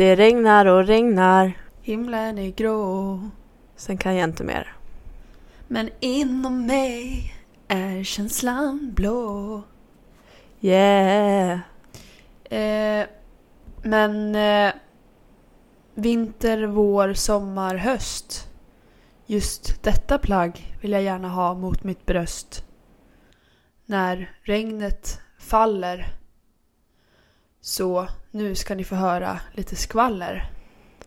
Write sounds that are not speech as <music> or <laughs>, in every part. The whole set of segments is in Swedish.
Det regnar och regnar. Himlen är grå. Sen kan jag inte mer. Men inom mig är känslan blå. Yeah. Eh, men eh, vinter, vår, sommar, höst. Just detta plagg vill jag gärna ha mot mitt bröst. När regnet faller. Så nu ska ni få höra lite skvaller.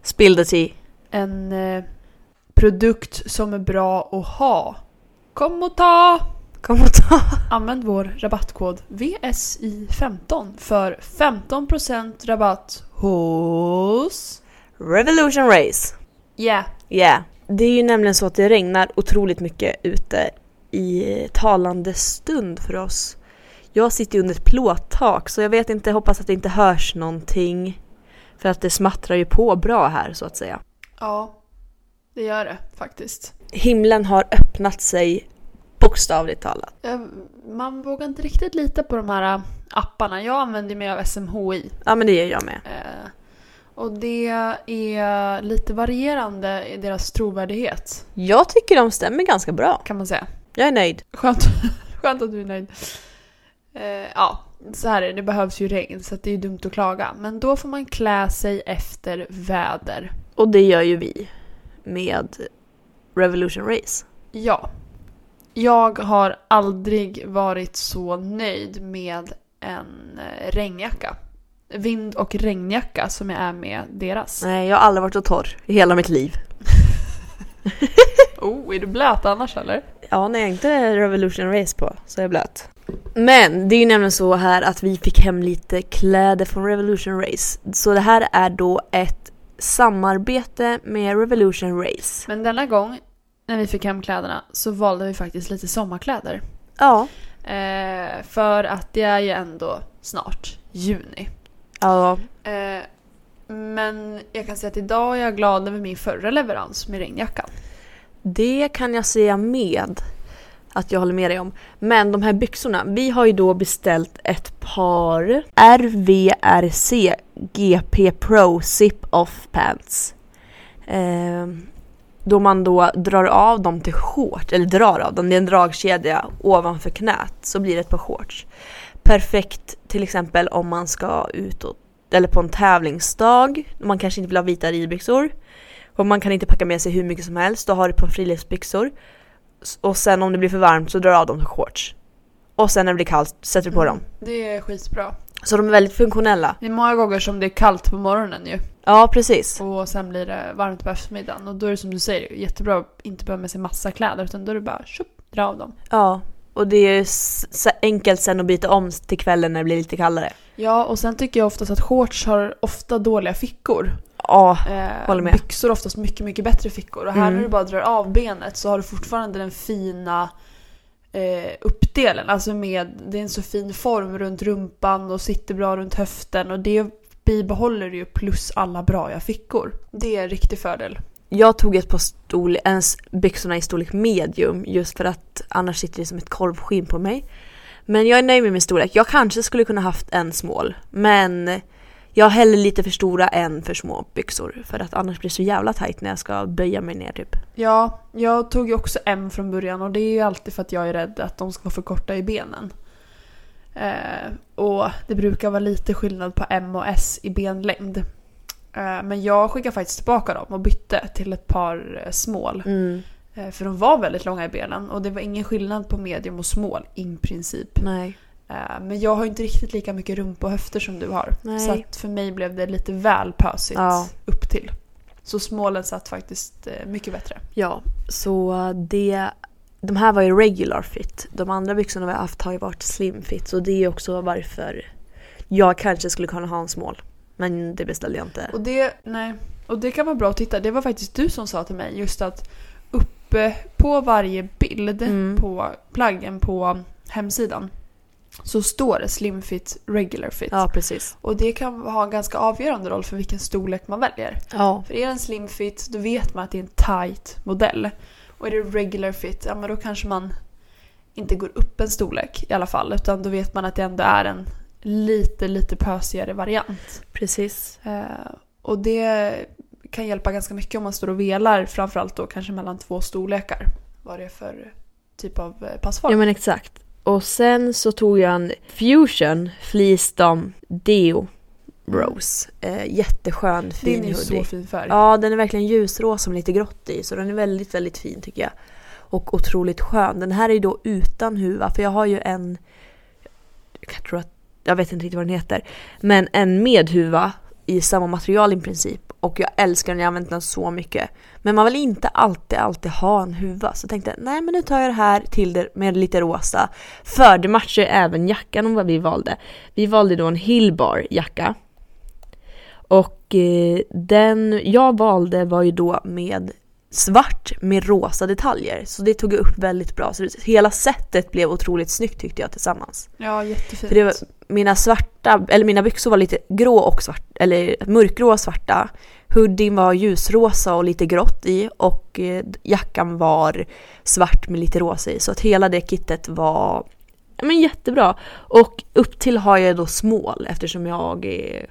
Spill the tea. En eh, produkt som är bra att ha. Kom och ta! Kom och ta. <laughs> Använd vår rabattkod VSI15 för 15% rabatt hos... Revolution Race. Yeah. Yeah. Det är ju nämligen så att det regnar otroligt mycket ute i talande stund för oss. Jag sitter ju under ett plåttak så jag vet inte, hoppas att det inte hörs någonting. För att det smattrar ju på bra här så att säga. Ja, det gör det faktiskt. Himlen har öppnat sig bokstavligt talat. Man vågar inte riktigt lita på de här apparna. Jag använder mig av SMHI. Ja men det gör jag med. Eh, Och det är lite varierande i deras trovärdighet Jag tycker de stämmer ganska bra. kan man säga. Jag är nöjd. Skönt, <laughs> Skönt att du är nöjd. Eh, ja, så här är det. Det behövs ju regn så det är dumt att klaga. Men då får man klä sig efter väder. Och det gör ju vi med Revolution Race. Ja. Jag har aldrig varit så nöjd med en eh, regnjacka. Vind och regnjacka som jag är med deras. Nej, jag har aldrig varit så torr i hela mitt liv. <laughs> Oh, är du blöt annars eller? Ja, när jag inte är Revolution Race på så är jag blöt. Men det är ju nämligen så här att vi fick hem lite kläder från Revolution Race. Så det här är då ett samarbete med Revolution Race. Men denna gång när vi fick hem kläderna så valde vi faktiskt lite sommarkläder. Ja. Eh, för att det är ju ändå snart juni. Ja, Eh, men jag kan säga att idag är jag glad över min förra leverans med regnjackan. det kan jag säga med att jag håller med dig om. Men de här byxorna, vi har ju då beställt ett par RVRC GP Pro Zip Off Pants. Eh, då man då drar av dem till shorts, eller drar av dem, det är en dragkedja ovanför knät så blir det ett par shorts. Perfekt till exempel om man ska utåt eller på en tävlingsdag, man kanske inte vill ha vita ridbyxor. Och man kan inte packa med sig hur mycket som helst, då har du ett par friluftsbyxor. Och sen om det blir för varmt så drar du av dem till shorts. Och sen när det blir kallt sätter du på dem. Det är skitbra. Så de är väldigt funktionella. Det är många gånger som det är kallt på morgonen ju. Ja precis. Och sen blir det varmt på eftermiddagen. Och då är det som du säger jättebra att inte behöva med sig massa kläder. Utan då är det bara tjup, dra av dem. Ja. Och det är enkelt sen att byta om till kvällen när det blir lite kallare. Ja, och sen tycker jag oftast att shorts har ofta dåliga fickor. Ja, Eh, Håller med. Byxor har oftast mycket, mycket bättre fickor. Och här Mm. när du bara drar av benet så har du fortfarande den fina eh, uppdelen. Alltså med, det är en så fin form runt rumpan och sitter bra runt höften. Och det bibehåller du ju plus alla bra fickor. Det är en riktig fördel. jag tog ett par storlek, ens byxorna i storlek medium just för att annars sitter det som ett korvskinn på mig. Men jag är nöjd med min storlek. Jag kanske skulle kunna haft en small. Men jag har hellre lite för stora än för små byxor. För att annars blir det så jävla tajt när jag ska böja mig ner typ. Ja, jag tog ju också M från början och det är ju alltid för att jag är rädd att de ska vara för korta i benen. Eh, och det brukar vara lite skillnad på M och S i benlängd. Eh, men jag skickade faktiskt tillbaka dem och bytte till ett par eh, small. Mm. Eh, för de var väldigt långa i benen och det var ingen skillnad på medium och small i princip. Nej. Eh, men jag har inte riktigt lika mycket rumpa och höfter som du har. Nej. Så att för mig blev det lite väl pösigt Ja. upp till. Så smallen satt faktiskt eh, mycket bättre. Ja, så det... De här var ju regular fit. De andra byxorna vi har haft har ju varit slim fit. Så det är också varför jag kanske skulle kunna ha en small. Men det beställde jag inte. Och det, nej. Och det kan vara bra att titta. Det var faktiskt du som sa till mig just att uppe på varje bild Mm. på plaggen på hemsidan så står det slim fit, regular fit. Ja, precis. Och det kan ha en ganska avgörande roll för vilken storlek man väljer. Ja. För är det en slim fit då vet man att det är en tight modell. Och är det regular fit, ja men då kanske man inte går upp en storlek i alla fall. Utan då vet man att det ändå är en lite, lite pösigare variant. Precis. Eh, Och det kan hjälpa ganska mycket om man står och velar, framförallt då kanske mellan två storlekar. Vad det är för typ av eh, passform. Ja men exakt. Och sen så tog jag en Fusion Fleece Dom Deo Rose. Eh, jätteskön fin Din är ju hoodie. så fin färg. Ja, den är verkligen ljusrosa med lite grått i, så den är väldigt, väldigt fin tycker jag. Och otroligt skön. Den här är då utan huva, för jag har ju en, jag tror att, jag vet inte riktigt vad den heter, men en med huva i samma material i princip. Och jag älskar den, jag har använt den så mycket. Men man vill inte alltid, alltid ha en huva. Så jag tänkte, nej men nu tar jag det här till det med lite rosa. För det matchar ju även jackan om vad vi valde. Vi valde då en Hillbar jacka. Och eh, den jag valde var ju då med svart med rosa detaljer. Så det tog jag upp väldigt bra. Så hela sättet blev otroligt snyggt tyckte jag tillsammans. Ja, jättefint. För det var, mina svarta, eller mina byxor var lite grå och svart, eller mörkgrå och svarta. Hoodien var ljusrosa och lite grått i och eh, jackan var svart med lite rosa i. Så att hela det kittet var men jättebra. Och upp till har jag då small eftersom jag är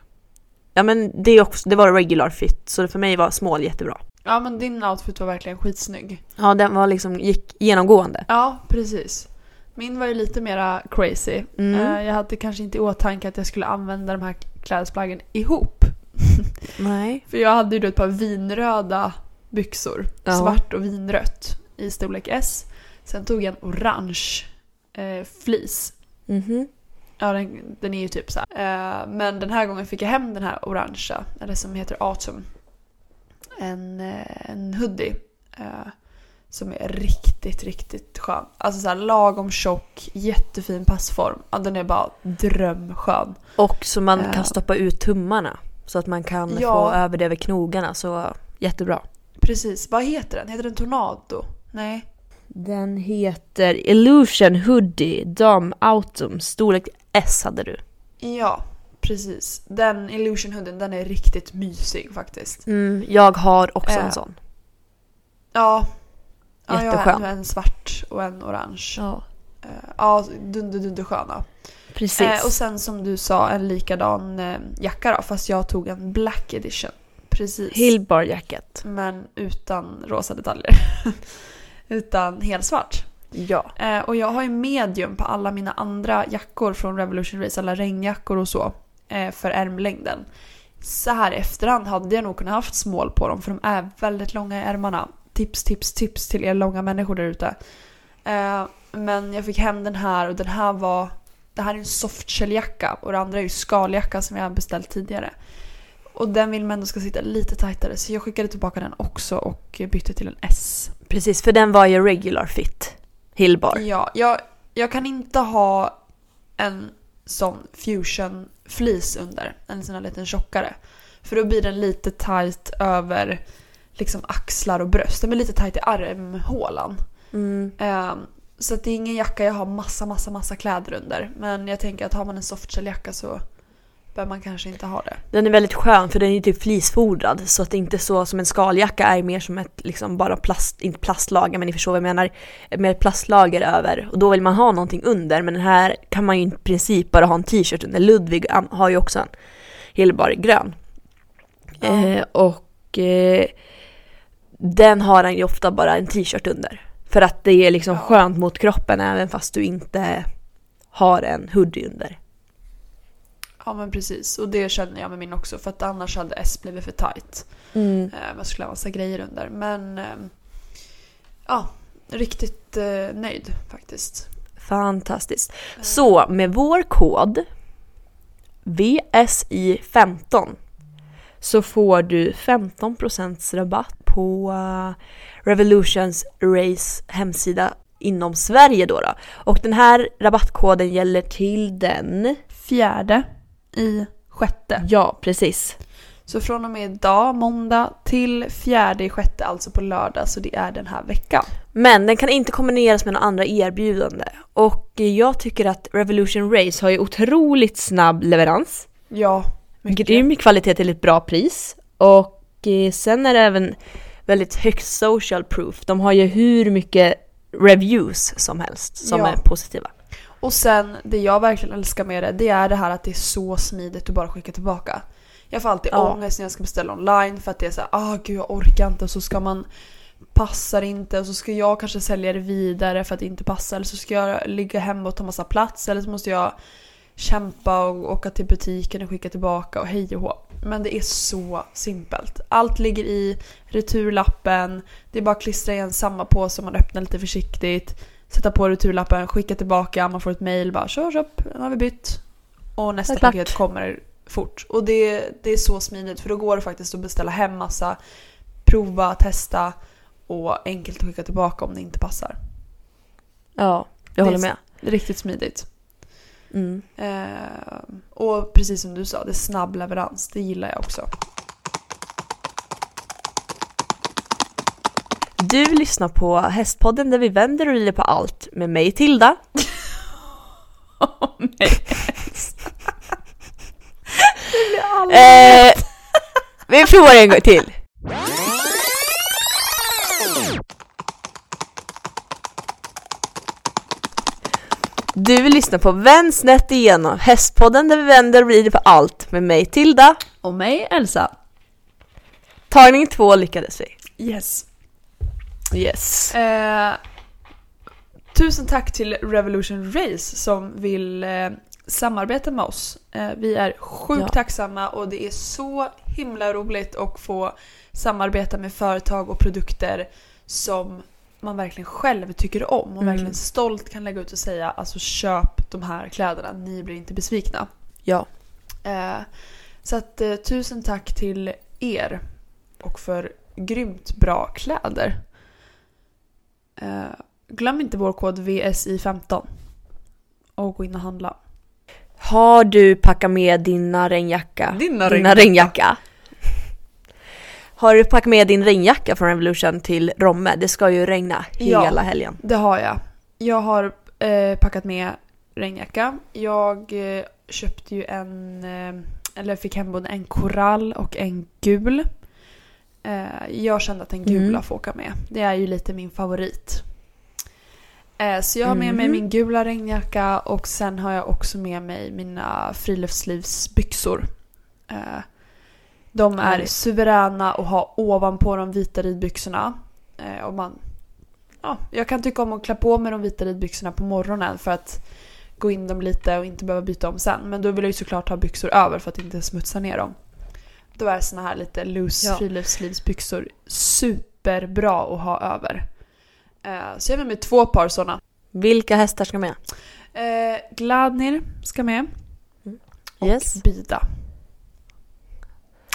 Ja men det, är också, det var regular fit så för mig var small jättebra. Ja, men din outfit var verkligen skitsnygg. Ja den var liksom, gick genomgående. Ja, precis. Min var ju lite mera crazy. Mm. Eh, Jag hade kanske inte i åtanke att jag skulle använda de här klädesplaggen ihop. <laughs> Nej. För jag hade ju då ett par vinröda byxor. Ja. Svart och vinrött i storlek S. Sen tog jag en orange eh, fleece. Mhm. Ja, den, den är ju typ så här. Eh, men den här gången fick jag hem den här orangea, eller som heter Autumn. En, eh, en hoodie. Eh, som är riktigt, riktigt skön. Alltså så här lagom tjock, jättefin passform. Ja, den är bara drömskön. Och så man Ja. kan stoppa ut tummarna. Så att man kan Ja. få över det över knogarna. Så jättebra. Precis, vad heter den? Heter den Tornado? Nej. Den heter Illusion Hoodie Dam Autumn. Storlek S hade du. Ja, precis. Den Illusion hoodien, den är riktigt mysig faktiskt. Mm, jag har också Äh. en sån. Ja. ja jag har Jätteskön. en, en svart och en orange. Ja, Eh, Ja, dunder, dunder sköna. precis. Eh, och sen som du sa, en likadan eh, jacka då, fast jag tog en black edition. Precis. Hillbar jacket. Men utan rosa detaljer. <laughs> utan helsvart. Ja. Eh, och jag har ju medium på alla mina andra jackor från Revolution Race, alla regnjackor och så. Eh, för ärmlängden. Så här i efterhand hade jag nog kunnat haft small på dem för de är väldigt långa i ärmarna. Tips, tips, tips till er långa människor där ute. Eh, men jag fick hem den här och den här var... Det här är en softshell-jacka och det andra är ju skaljacka som jag har beställt tidigare. Och den vill man ändå ska sitta lite tajtare så jag skickade tillbaka den också och bytte till en S. Precis, för den var ju regular fit. Hillbar. Ja, jag, jag kan inte ha en sån fusion fleece under. En sån här liten tjockare. För då blir den lite tight över liksom axlar och bröst. Den blir lite tight i armhålan. Mm. Ehm, så det är ingen jacka jag har massa, massa, massa kläder under. Men jag tänker att har man en softshell-jacka så bör man kanske inte ha det. Den är väldigt skön för den är typ fleecefodrad så att det inte så som en skaljacka är mer som ett liksom bara plast, inte plastlager men ni förstår vad jag menar, ett plastlager över och då vill man ha någonting under men den här kan man ju i princip bara ha en t-shirt under. Ludvig har ju också en Hillbar grön. Ja. Eh, och eh, den har han ju ofta bara en t-shirt under. För att det är liksom skönt mot kroppen även fast du inte har en hoodie under. Ja men precis. Och det känner jag med min också. För att annars hade S blivit för tight. Mm. Eh, Jag skulle ha massa grejer under. Men eh, ja, riktigt eh, nöjd faktiskt. Fantastiskt. Så med vår kod VSI15 så får du 15% rabatt på Revolutions Race hemsida inom Sverige då, då. Och den här rabattkoden gäller till den... Fjärde i sjätte. Ja, precis. Så från och med idag, måndag, till fjärde i sjätte, alltså på lördag. Så det är den här veckan. Men den kan inte kombineras med några andra erbjudande. Och jag tycker att Revolution Race har ju otroligt snabb leverans. Ja, mycket. Grym kvalitet till ett bra pris. Och eh, sen är det även väldigt högt social proof. De har ju hur mycket reviews som helst som Ja. är positiva. Och sen, det jag verkligen älskar med det, det är det här att det är så smidigt att bara skicka tillbaka. Jag får alltid Ja. ångest när jag ska beställa online för att det är så här, ah gud jag orkar inte och så ska man passar inte och så ska jag kanske sälja det vidare för att det inte passar eller så ska jag ligga hemma och ta massa plats eller så måste jag kämpa och åka till butiken och skicka tillbaka och hej och hå. Men det är så simpelt. Allt ligger i returlappen, det är bara att klistra igen samma påse, man öppnar lite försiktigt, sätta på returlappen, skicka tillbaka, man får ett mail bara kör upp, nu har vi bytt. Och nästa Klart. paket kommer fort. Och det, det är så smidigt för då går det faktiskt att beställa hem massa, prova, testa och enkelt att skicka tillbaka om det inte passar. Ja, jag Det är håller med. Riktigt smidigt. Mm. Eh, och precis som du sa, det är snabb leverans. Det gillar jag också. Du lyssnar på Hästpodden där vi vänder och vrider på allt med mig Tilda. <laughs> <laughs> Eh, vi provar en gång till. Du lyssnar på Vänd snett igenom, Hästpodden där vi vänder och vrider på allt med mig Tilda. Och mig, Elsa. Tagning två lyckades vi. Yes. Yes. Eh, tusen tack till Revolution Race som vill eh, samarbeta med oss. Eh, vi är sjukt Ja. tacksamma och det är så himla roligt att få samarbeta med företag och produkter som man verkligen själv tycker om och Mm. verkligen stolt kan lägga ut och säga alltså köp de här kläderna, ni blir inte besvikna. Ja. Eh, så att eh, tusen tack till er och för grymt bra kläder. Eh, glöm inte vår kod VSI15 och gå in och handla. Har du packat med dina regnjacka? Dina Dina regnjacka. Har du packat med din regnjacka från Revolution till Romme? Det ska ju regna Ja. hela helgen. Det har jag. Jag har eh, packat med regnjacka. Jag eh, köpte ju en, eh, eller fick hem både en korall och en gul. Eh, jag kände att den gula Mm. får åka med. Det är ju lite min favorit. Eh, så jag har med mig Mhm. min gula regnjacka och sen har jag också med mig mina friluftslivsbyxor. Eh, de är Härligt. suveräna att ha ovanpå de vita ridbyxorna. Och man, ja, jag kan tycka om att klä på mig de vita ridbyxorna på morgonen för att gå in dem lite och inte behöva byta om sen. Men då vill jag ju såklart ha byxor över för att inte smutsa ner dem. Då är såna här lite loose Ja. friluftslivsbyxor superbra att ha över. Eh, så jag har med mig två par såna. Vilka hästar ska med? Eh, Gladnir ska med. Och Yes. Bida.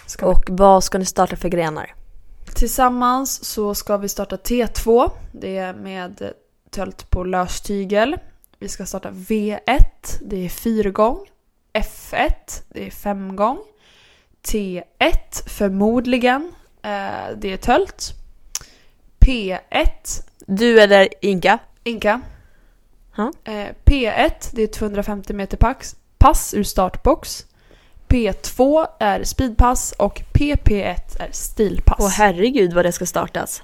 Ska med. Och vad ska ni starta för grenar? Tillsammans så ska vi starta T2. Det är med tölt på löstygel. Vi ska starta V1. Det är fyrgång. F1. Det är femgång. T1 förmodligen. Eh, det är tölt. P1 Du eller Inka? Inka. Ja. Eh, P1 det är 250 meter pax, pass ur startbox. P2 är speedpass och PP1 är stilpass. Åh herregud vad det ska startas.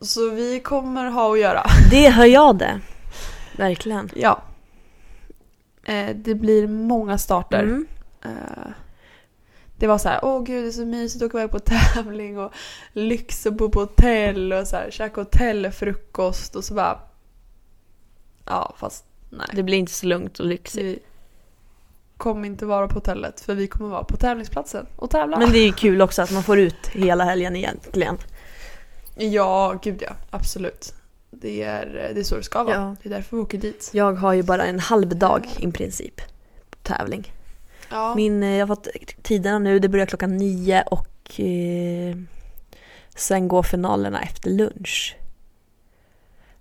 Så vi kommer ha att göra. <laughs> Det hör jag det. Verkligen. Ja. Eh, det blir många starter. Mm. Eh, det var så här, åh gud det är så mysigt att åka iväg på <laughs> tävling och lyx och bo på hotell och så här, käka hotellfrukost och så bara... Ja fast nej. Det blir inte så lugnt och lyxigt. Vi kommer inte vara på hotellet för vi kommer vara på tävlingsplatsen och tävla. Men det är ju kul också att man får ut hela helgen egentligen. Ja, gud ja. Absolut. Det är, det är så det ska vara. Ja. Det är därför vi åker dit. Jag har ju bara en halv dag i princip tävling. Ja. Min, eh, jag har fått tiderna nu, det börjar klockan nio och eh, sen går finalerna efter lunch.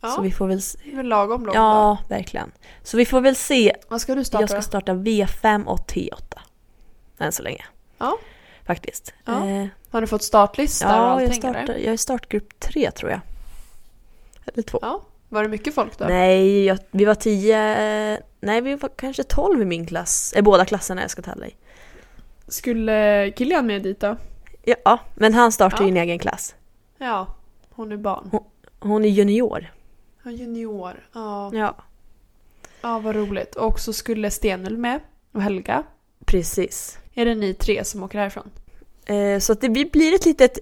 ja. Så vi får väl s- det är lagom långt Ja, verkligen. Så vi får väl se. då. Vad ska du starta Jag ska då? starta V5 och T8. Än så länge. Ja. Faktiskt. Ja. Eh, Har du fått startlista och ja, jag, allting startar, eller? jag är startgrupp tre tror jag. Eller två. Ja. Var det mycket folk då? Nej, jag, vi var tio, eh, nej vi var kanske tolv i min klass, i båda klasserna jag ska tävla i. Skulle Kilian med dit då? Ja, men han startar Ja. ju en egen klass. Ja. Hon är barn. Hon är junior. Ja, junior. Ja. Ja, ja, vad roligt. Och så skulle Stenul med. Och Helga. precis. Är det ni tre som åker härifrån? Eh, så att det blir ett litet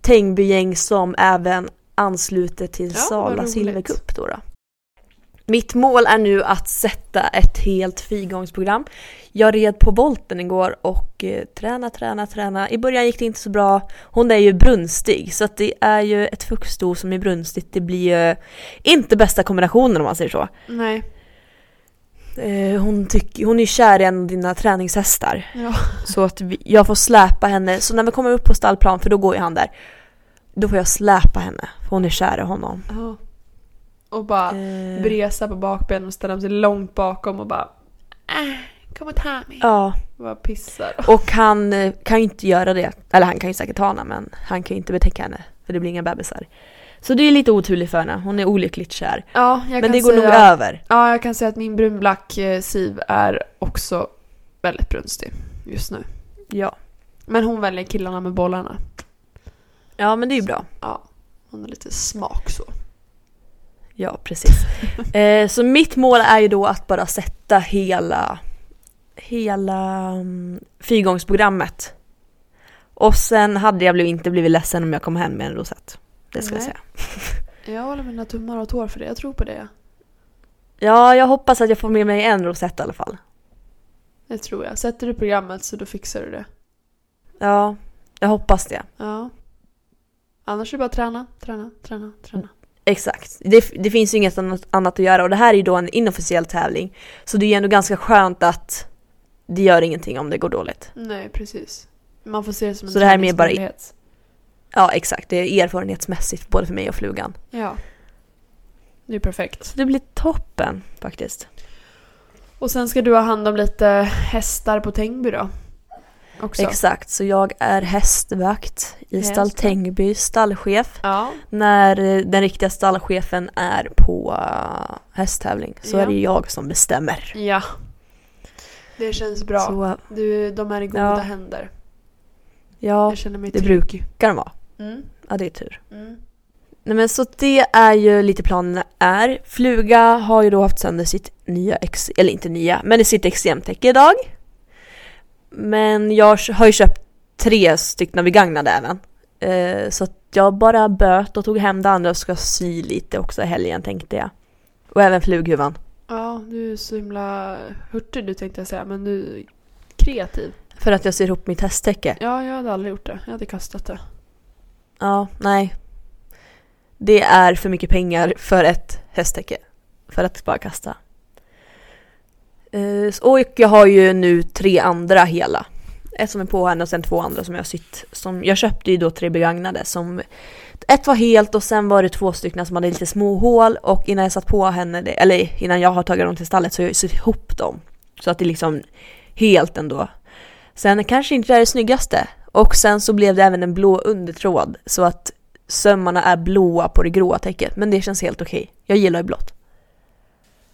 Tengbygäng som även ansluter till Ja, Sala. Silvercup då, då. Mitt mål är nu att sätta ett helt frigångsprogram. Jag red på volten igår och eh, träna, träna, träna. I början gick det inte så bra. Hon är ju brunstig så att det är ju ett fuktsto som är brunstigt. Det blir ju inte bästa kombinationen om man säger så. Nej. Eh, hon, tycker, hon är kär i en av dina träningshästar. Ja. Så att vi, jag får släpa henne. Så när vi kommer upp på stallplan, för då går ju han där. Då får jag släpa henne. För hon är kär i honom. ja. Och bara Eh, bresa på bakbenen och ställa sig långt bakom och bara äh, kom och ta mig. ja, Och bara pissar. och han eh, kan ju inte göra det. Eller han kan ju säkert ta henne, men han kan ju inte betäcka henne. För det blir inga bebisar. Så det är lite oturligt för henne. Hon är olyckligt kär. Ja, Men det går nog över. Ja, jag kan säga att min brunblack eh, siv är också väldigt brunstig just nu. Ja. Men hon väljer killarna med bollarna. Ja, men det är ju bra. Ja, hon har lite smak så. Ja, precis. <laughs> eh, så mitt mål är ju då att bara sätta hela, hela um, fyrgångsprogrammet. Och sen hade jag blivit, inte blivit ledsen om jag kom hem med en rosett. Det ska jag Nej. säga. <laughs> Jag håller mina tummar och tår för det, jag tror på det. Ja, jag hoppas att jag får med mig en rosett i alla fall. Det tror jag. Sätter du programmet så då fixar du det. Ja, jag hoppas det. Ja. Annars är det bara träna, träna, träna, träna. Exakt. Det, det finns ju inget annat, annat att göra och det här är ju då en inofficiell tävling. Så det är ju ändå ganska skönt att det gör ingenting om det går dåligt. Nej, precis. Man får se det som en Så det här är mer bara-. Ja, exakt. Det är erfarenhetsmässigt både för mig och flugan. Ja. Det är perfekt. Så det blir toppen faktiskt. Och sen ska du ha hand om lite hästar på Tängby då? Också. Exakt, så jag är hästvakt i Hästvakt. stall Tängby, stallchef. Ja. När eh, den riktiga stallchefen är på uh, hästtävling så Ja. är det jag som bestämmer. Ja. Det känns bra. Så Du, de är i goda Ja. händer. ja, Jag känner mig det brukar de vara. Mm. Ja, det är tur. Mm. Nej men så det är ju lite planen är. Fluga har ju då haft sönder sitt nya, ex, eller inte nya, men sitt extremtäcke idag. Men jag har ju köpt tre stycken begagnade även. Eh, så att jag bara böt och tog hem det andra och ska sy lite också i helgen tänkte jag. Och även flughuvan. Ja, du är så himla hurtig du tänkte jag säga, men du är kreativ. För att jag syr ihop mitt hästtäcke. Ja, jag hade aldrig gjort det. Jag hade kastat det. Ja, nej. Det är för mycket pengar för ett hästtäcke. För att bara kasta. Eh, och jag har ju nu tre andra hela. Ett som är på henne och sen två andra som jag har sytt. Som, jag köpte ju då tre begagnade som ett var helt och sen var det två stycken som hade lite små hål och innan jag satt på henne, eller innan jag har tagit dem till stallet så har jag sytt ihop dem. Så att det är liksom helt ändå. Sen kanske inte det är det snyggaste. Och sen så blev det även en blå undertråd så att sömmarna är blåa på det gråa täcket. Men det känns helt okej. Jag gillar ju blått.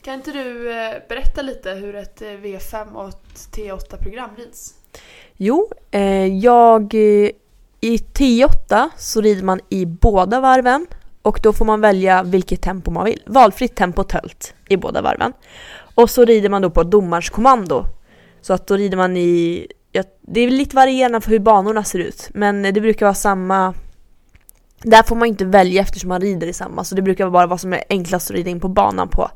Kan inte du eh, berätta lite hur ett eh, V5 och ett T8-program rids? Jo, eh, jag... Eh, I T8 så rider man i båda varven och då får man välja vilket tempo man vill. Valfritt tempo tölt i båda varven. Och så rider man då på domarskommando. Så att då rider man i... Ja, det är lite varierande för hur banorna ser ut men det brukar vara samma... Där får man inte välja eftersom man rider i samma så det brukar bara vara vad som är enklast att rida in på banan på.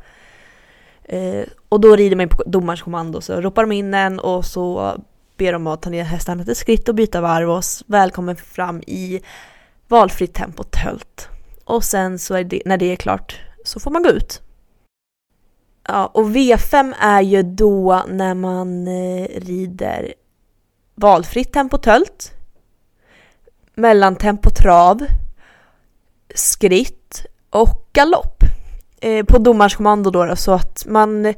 Eh, och då rider man på domarens kommando, så ropar de in en och så ber de att ta ner hästarna till skritt och byta varv och välkommen fram i valfritt tempo tölt. Och sen så är det, när det är klart så får man gå ut. Ja, och V5 är ju då när man eh, rider valfritt tempo tölt, mellantempo trav, skritt och galopp. Eh, på domarskommando då, då så att man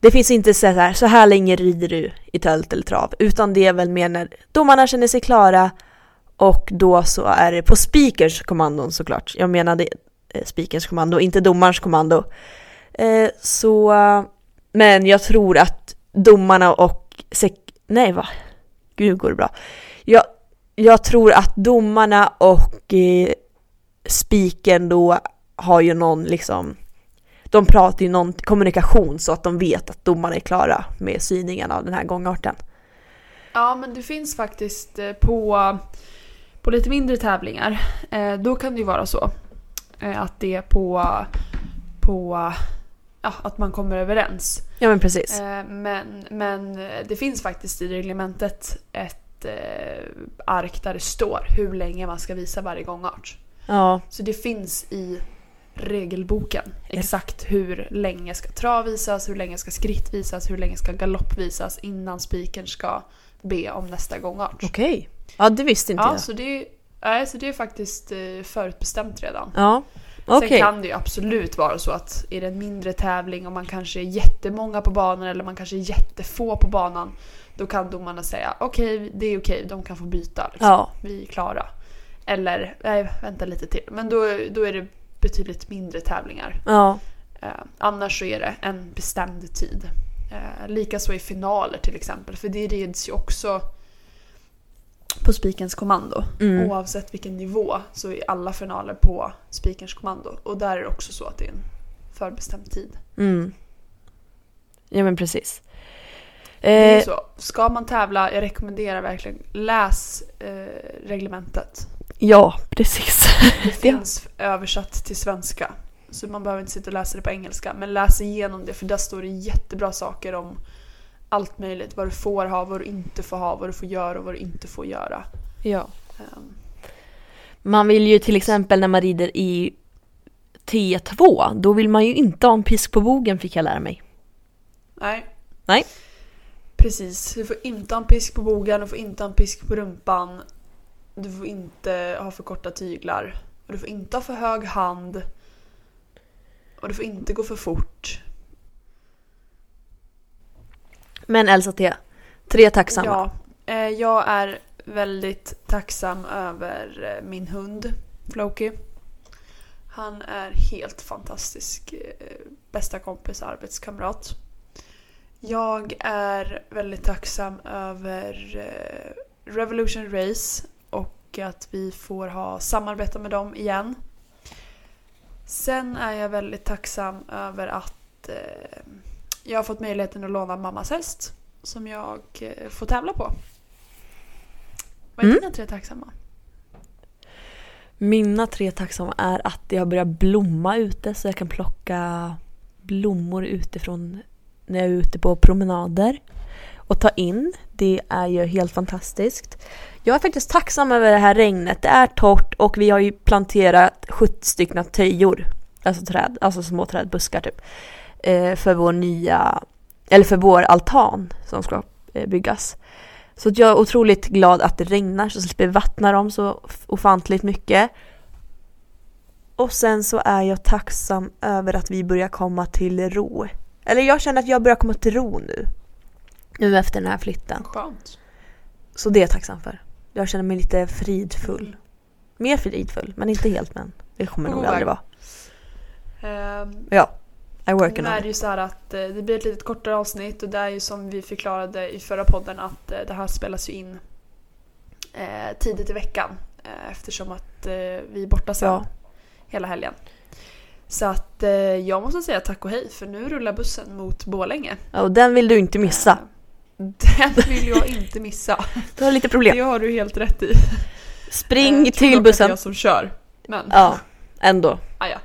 det finns inte så här, så här länge rider du i tält eller trav, utan det är väl mer när domarna känner sig klara och då så är det på speakers kommandon såklart. Jag menade eh, speakers kommando, inte domarens kommando. Eh, så, men jag tror att domarna och sek- nej va? Gud går det bra. Jag, jag tror att domarna och eh, spiken då har ju någon liksom de pratar ju någon kommunikation så att de vet att domarna är klara med syningen av den här gångarten. Ja, men det finns faktiskt eh, på, på lite mindre tävlingar. Eh, då kan det ju vara så eh, att det är på, på ja, att man kommer överens. Ja men precis. Men, men det finns faktiskt i reglementet ett ark där det står hur länge man ska visa varje gångart. Ja, Så det finns i regelboken exakt hur länge ska trav visas, hur länge ska skritt visas, hur länge ska galopp visas innan spiken ska be om nästa gångart. okej. Ja det visste inte Ja, jag. så det, nej, så det är faktiskt eh, förutbestämt redan. Ja, okej. Sen kan det ju absolut vara så att är det en mindre tävling och man kanske är jättemånga på banan eller man kanske är jättefå på banan. Då kan domarna säga okej, det är okej, de kan få byta. Liksom. Ja, Vi är klara. Eller, nej vänta lite till. Men då, då är det betydligt mindre tävlingar. ja, Eh, annars så är det en bestämd tid. Eh, Likaså i finaler till exempel, för det rids ju också på spikens kommando. Mm. Oavsett vilken nivå så är alla finaler på spikens kommando. Och där är det också så att det är en förbestämd tid. mm. Ja men precis. Det är Eh, så. Ska man tävla, jag rekommenderar verkligen läs eh, reglementet. Ja, precis. Det <laughs> finns översatt till svenska. Så man behöver inte sitta och läsa det på engelska. Men läs igenom det för där står det jättebra saker om allt möjligt. Vad du får ha, vad du inte får ha, vad du får göra och vad du inte får göra. Ja. Ehm, Man vill ju till exempel när man rider i T2, då vill man ju inte ha en pisk på bogen fick jag lära mig. nej. Nej. Precis. Du får inte ha en pisk på bogen, du får inte ha en pisk på rumpan. Du får inte ha för korta tyglar. Och du får inte ha för hög hand. Och du får inte gå för fort. Men Elsa T, tre tacksamma. Ja, eh, jag är väldigt tacksam över eh, min hund Floki. Han är helt fantastisk. eh, Bästa kompis arbetskamrat. Jag är väldigt tacksam över eh, Revolution Race och att vi får ha samarbeta med dem igen. Sen är jag väldigt tacksam över att eh, jag har fått möjligheten att låna mammas häst som jag eh, får tävla på. Vad är Mm. dina tre tacksamma? Mina tre tacksamma är att det har börjat blomma ute så jag kan plocka blommor utifrån när jag är ute på promenader och ta in. Det är ju helt fantastiskt. Jag är faktiskt tacksam över det här regnet. Det är torrt och vi har ju planterat 70 stycken töjor. Alltså träd, alltså små träd, buskar typ. Eh, för vår nya, eller för vår altan som ska eh, byggas. Så jag är otroligt glad att det regnar så slipper vi vattna dem så ofantligt mycket. Och sen så är jag tacksam över att vi börjar komma till ro. Eller jag känner att jag börjar komma till ro nu. Nu efter den här flytten. Skönt. Så det är jag tacksam för. Jag känner mig lite fridfull. Mer fridfull, men inte helt men. Det kommer nog aldrig vara. Ehm, Ja, I Nu working on är det ju så att eh, det blir ett lite kortare avsnitt och det är ju som vi förklarade i förra podden att eh, det här spelas ju in eh, tidigt i veckan eh, eftersom att eh, vi är borta sen Ja. hela helgen. Så att jag måste säga tack och hej för nu rullar bussen mot Borlänge. Ja, och den vill du inte missa. Eh, Den <laughs> vill jag inte missa. Du har lite problem. Det har du helt rätt i. Spring Eh, jag tror till att Det är bussen. jag som kör. Men, Ja, ändå. ah, ja.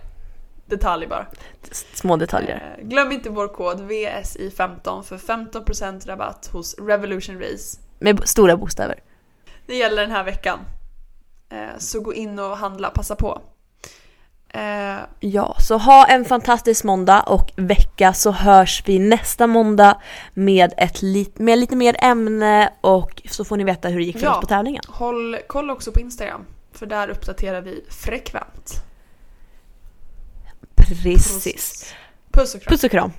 Detalj bara. Små detaljer. Eh, Glöm inte vår kod VSI15 för 15% rabatt hos Revolution Race. Med stora bokstäver. Det gäller den här veckan. Eh, Så gå in och handla, passa på. Eh, Ja, så ha en fantastisk måndag och vecka så hörs vi nästa måndag med, ett lit, med lite mer ämne och så får ni veta hur det gick för Ja. oss på tävlingen. Håll koll också på Instagram. För där uppdaterar vi frekvent. Precis. Puss och kram. Puss och kram.